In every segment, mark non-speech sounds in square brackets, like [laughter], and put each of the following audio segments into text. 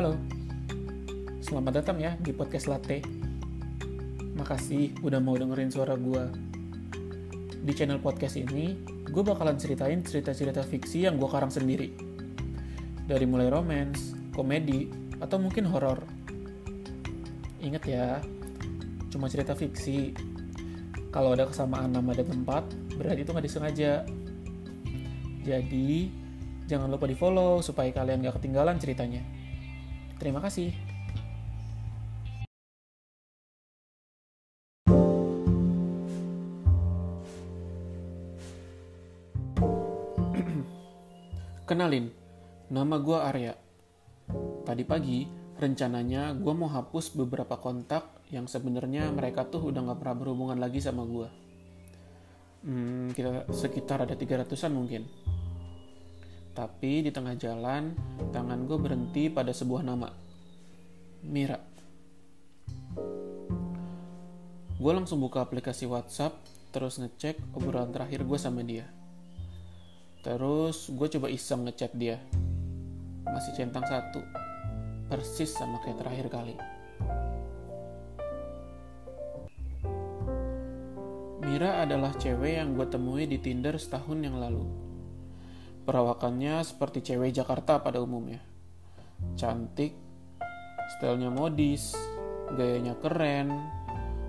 Halo, selamat datang ya di podcast Latte. Makasih udah mau dengerin suara gue. Di channel podcast ini, gue bakalan ceritain cerita-cerita fiksi yang gue karang sendiri. Dari mulai romance, komedi, atau mungkin horor. Ingat ya, cuma cerita fiksi. Kalau ada kesamaan nama dan tempat, berarti itu nggak disengaja. Jadi, jangan lupa di follow supaya kalian gak ketinggalan ceritanya. Terima kasih. [clears throat] Kenalin, nama gue Arya. Tadi pagi, rencananya gue mau hapus beberapa kontak yang sebenarnya mereka tuh udah gak pernah berhubungan lagi sama gue. Hmm, kita sekitar ada 300-an mungkin. Tapi di tengah jalan, tangan gue berhenti pada sebuah nama. Mira. Gue langsung buka aplikasi WhatsApp, terus ngecek obrolan terakhir gue sama dia. Terus gue coba iseng ngechat dia. Masih centang satu. Persis sama kayak terakhir kali. Mira adalah cewek yang gue temui di Tinder setahun yang lalu. Perawakannya seperti cewek Jakarta pada umumnya. Cantik, stylenya modis, gayanya keren,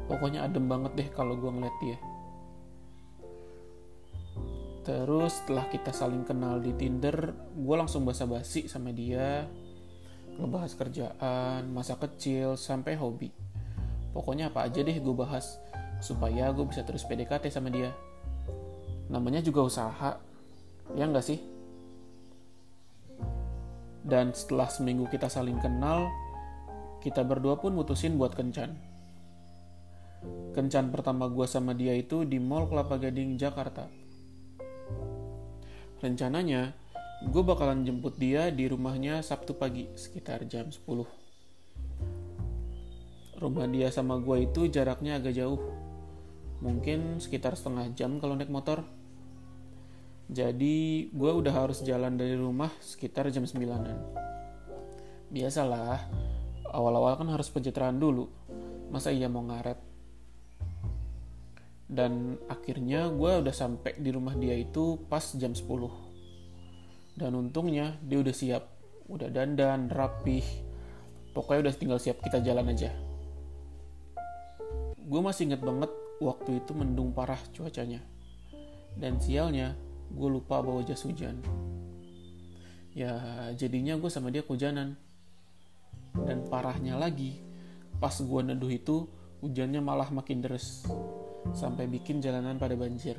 pokoknya adem banget deh kalau gue ngeliat dia. Terus setelah kita saling kenal di Tinder, gue langsung basa-basi sama dia, ngebahas kerjaan, masa kecil, sampai hobi. Pokoknya apa aja deh gue bahas, supaya gue bisa terus PDKT sama dia. Namanya juga usaha, ya nggak sih? Dan setelah seminggu kita saling kenal, kita berdua pun mutusin buat kencan. Kencan pertama gue sama dia itu di Mall Kelapa Gading, Jakarta. Rencananya, gue bakalan jemput dia di rumahnya Sabtu pagi, sekitar jam 10. Rumah dia sama gue itu jaraknya agak jauh. Mungkin sekitar setengah jam kalau naik motor. Jadi gue udah harus jalan dari rumah sekitar jam 9-an. Biasalah, awal-awal kan harus pencitraan dulu. Masa iya mau ngaret? Dan akhirnya gue udah sampai di rumah dia itu pas jam 10. Dan untungnya dia udah siap. Udah dandan, rapih. Pokoknya udah tinggal siap kita jalan aja. Gue masih inget banget waktu itu mendung parah cuacanya. Dan sialnya, gue lupa bawa jas hujan. Ya, jadinya gue sama dia kehujanan. Dan parahnya lagi, pas gue neduh itu, hujannya malah makin deres. Sampai bikin jalanan pada banjir.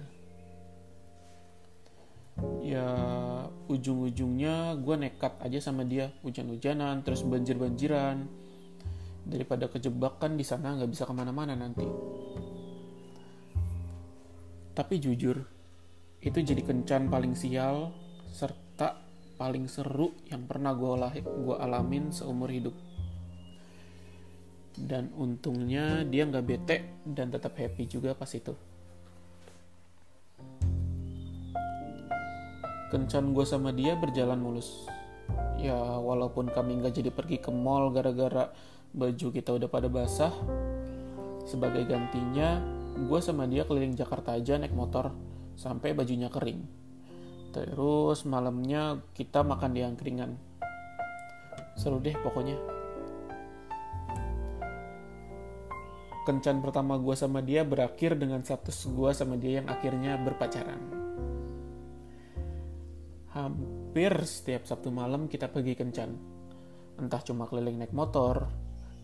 Ya, ujung-ujungnya gue nekat aja sama dia. Hujan-hujanan, terus banjir-banjiran. Daripada kejebak kan di sana nggak bisa ke mana-mana nanti. Tapi jujur, itu jadi kencan paling sial serta paling seru yang pernah gue gua alamin seumur hidup. Dan untungnya dia nggak bete dan tetap happy juga pas itu. Kencan gue sama dia berjalan mulus. Ya walaupun kami nggak jadi pergi ke mall gara-gara baju kita udah pada basah, sebagai gantinya gue sama dia keliling Jakarta aja naik motor sampai bajunya kering. Terus malamnya kita makan di angkringan. Seru deh pokoknya. Kencan pertama gue sama dia berakhir dengan status gue sama dia yang akhirnya berpacaran. Hampir setiap Sabtu malam kita pergi kencan. Entah cuma keliling naik motor,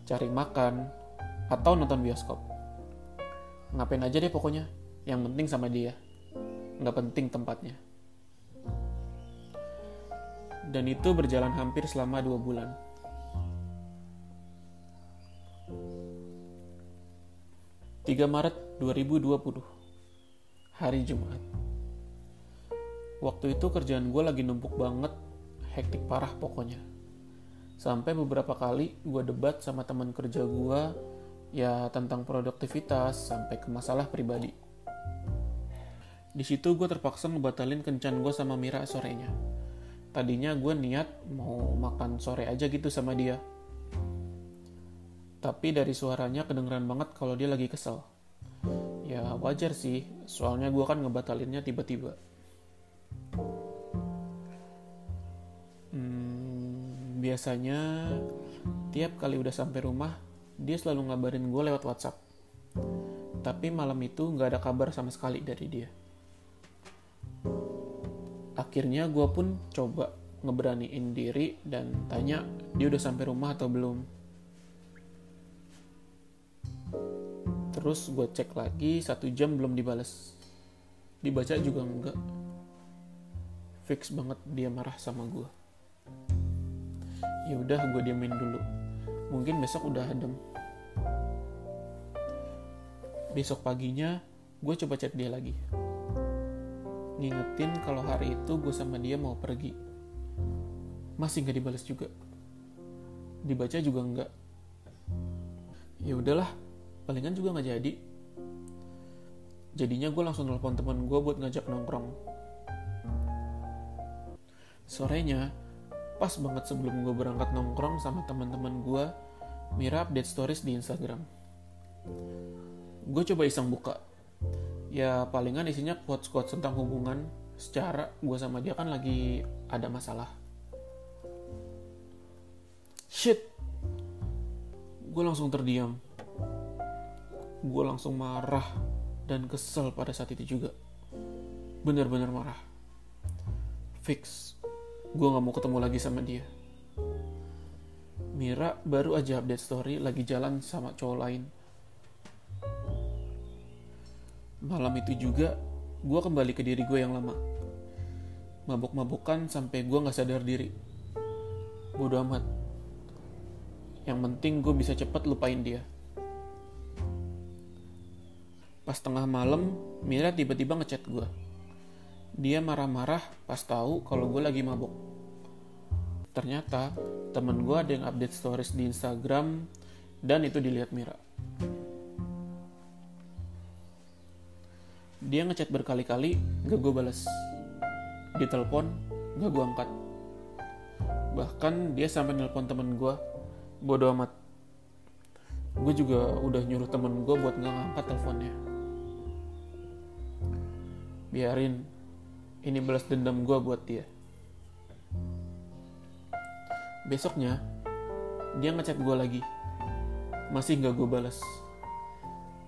cari makan, atau nonton bioskop. Ngapain aja deh pokoknya, yang penting sama dia nggak penting tempatnya. Dan itu berjalan hampir selama dua bulan. Tiga Maret 2020, hari Jumat. Waktu itu kerjaan gue lagi numpuk banget, hektik parah pokoknya. Sampai beberapa kali gue debat sama teman kerja gue ya tentang produktivitas sampai ke masalah pribadi. Di situ gue terpaksa ngebatalin kencan gue sama Mira sorenya. tadinya gue niat mau makan sore aja gitu sama dia. Tapi dari suaranya kedengeran banget kalau dia lagi kesel. Ya wajar sih, soalnya gue kan ngebatalinnya tiba-tiba. Hmm, biasanya tiap kali udah sampai rumah, dia selalu ngabarin gue lewat WhatsApp. Tapi malam itu nggak ada kabar sama sekali dari dia. Akhirnya gue pun coba ngeberaniin diri dan tanya dia udah sampai rumah atau belum. Terus gue cek lagi satu jam belum dibales. Dibaca juga enggak. Fix banget dia marah sama gue. Ya udah gue diamin dulu. Mungkin besok udah adem. Besok paginya gue coba chat dia lagi. Ngingetin kalau hari itu gue sama dia mau pergi. Masih nggak dibales juga. Dibaca juga enggak. Ya udahlah, palingan juga nggak jadi. Jadinya gue langsung telepon teman gue buat ngajak nongkrong. Sorenya, pas banget sebelum gue berangkat nongkrong sama teman-teman gue, Mira update stories di Instagram. Gue coba iseng buka. Ya palingan isinya quotes-quotes tentang hubungan secara gue sama dia kan lagi ada masalah. Shit. Gue langsung terdiam. Gue langsung marah dan kesel pada saat itu juga. Bener-bener marah. Fix. Gue gak mau ketemu lagi sama dia. Mira baru aja update story lagi jalan sama cowok lain. Malam itu juga, gue kembali ke diri gue yang lama. Mabuk-mabukan sampai gue gak sadar diri. Bodoh amat. Yang penting gue bisa cepet lupain dia. Pas tengah malam, Mira tiba-tiba ngechat gue. Dia marah-marah pas tahu kalau gue lagi mabuk. Ternyata temen gue ada yang update stories di Instagram dan itu dilihat Mira. Dia ngechat berkali-kali, gak gue balas. Ditelepon, gak gue angkat. Bahkan dia sampai nelpon temen gue, bodo amat. Gue juga udah nyuruh temen gue buat gak ngangkat teleponnya. Biarin, ini balas dendam gue buat dia. Besoknya, dia ngechat gue lagi. Masih gak gue balas.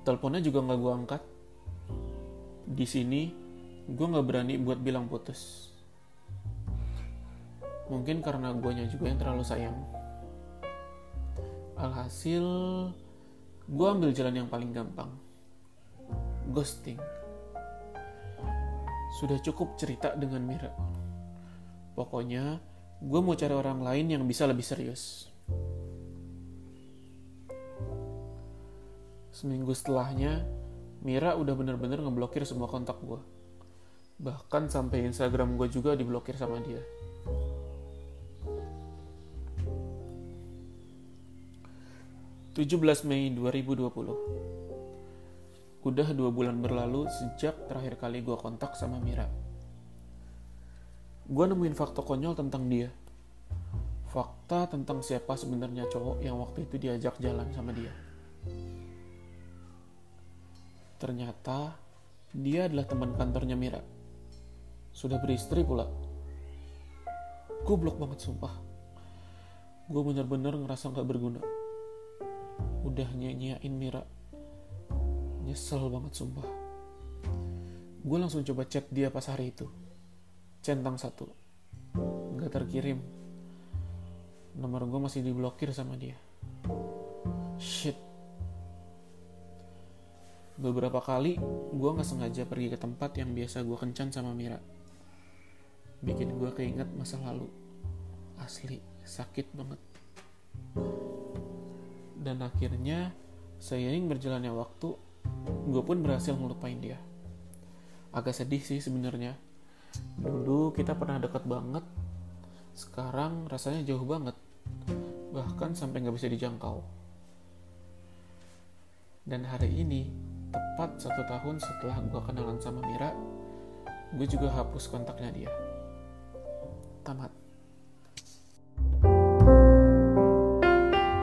Teleponnya juga gak gue angkat. Di sini, gue gak berani buat bilang putus. Mungkin karena guanya juga yang terlalu sayang. Alhasil, gue ambil jalan yang paling gampang. Ghosting. Sudah cukup cerita dengan Mira. Pokoknya, gue mau cari orang lain yang bisa lebih serius. Seminggu setelahnya, Mira udah bener-bener ngeblokir semua kontak gue. Bahkan sampai Instagram gue juga diblokir sama dia. ...17 Mei 2020 Udah dua bulan berlalu sejak terakhir kali gue kontak sama Mira. Gue nemuin fakta konyol tentang dia. Fakta tentang siapa sebenarnya cowok yang waktu itu diajak jalan sama dia. Ternyata dia adalah teman kantornya Mira. Sudah beristri pula. Goblok banget sumpah. Gue bener-bener ngerasa gak berguna. Udah nyanyiin Mira. Nyesel banget sumpah. Gue langsung coba chat dia pas hari itu. Centang satu. Gak terkirim. Nomor gue masih diblokir sama dia. Beberapa kali gue gak sengaja pergi ke tempat yang biasa gue kencan sama Mira. Bikin gue keinget masa lalu. Asli, sakit banget. Dan akhirnya, seiring berjalannya waktu, gue pun berhasil ngelupain dia. Agak sedih sih sebenarnya. Dulu kita pernah dekat banget, sekarang rasanya jauh banget. Bahkan sampai gak bisa dijangkau. Dan hari ini, tepat satu tahun setelah gue kenalan sama Mira, gue juga hapus kontaknya dia. tamat.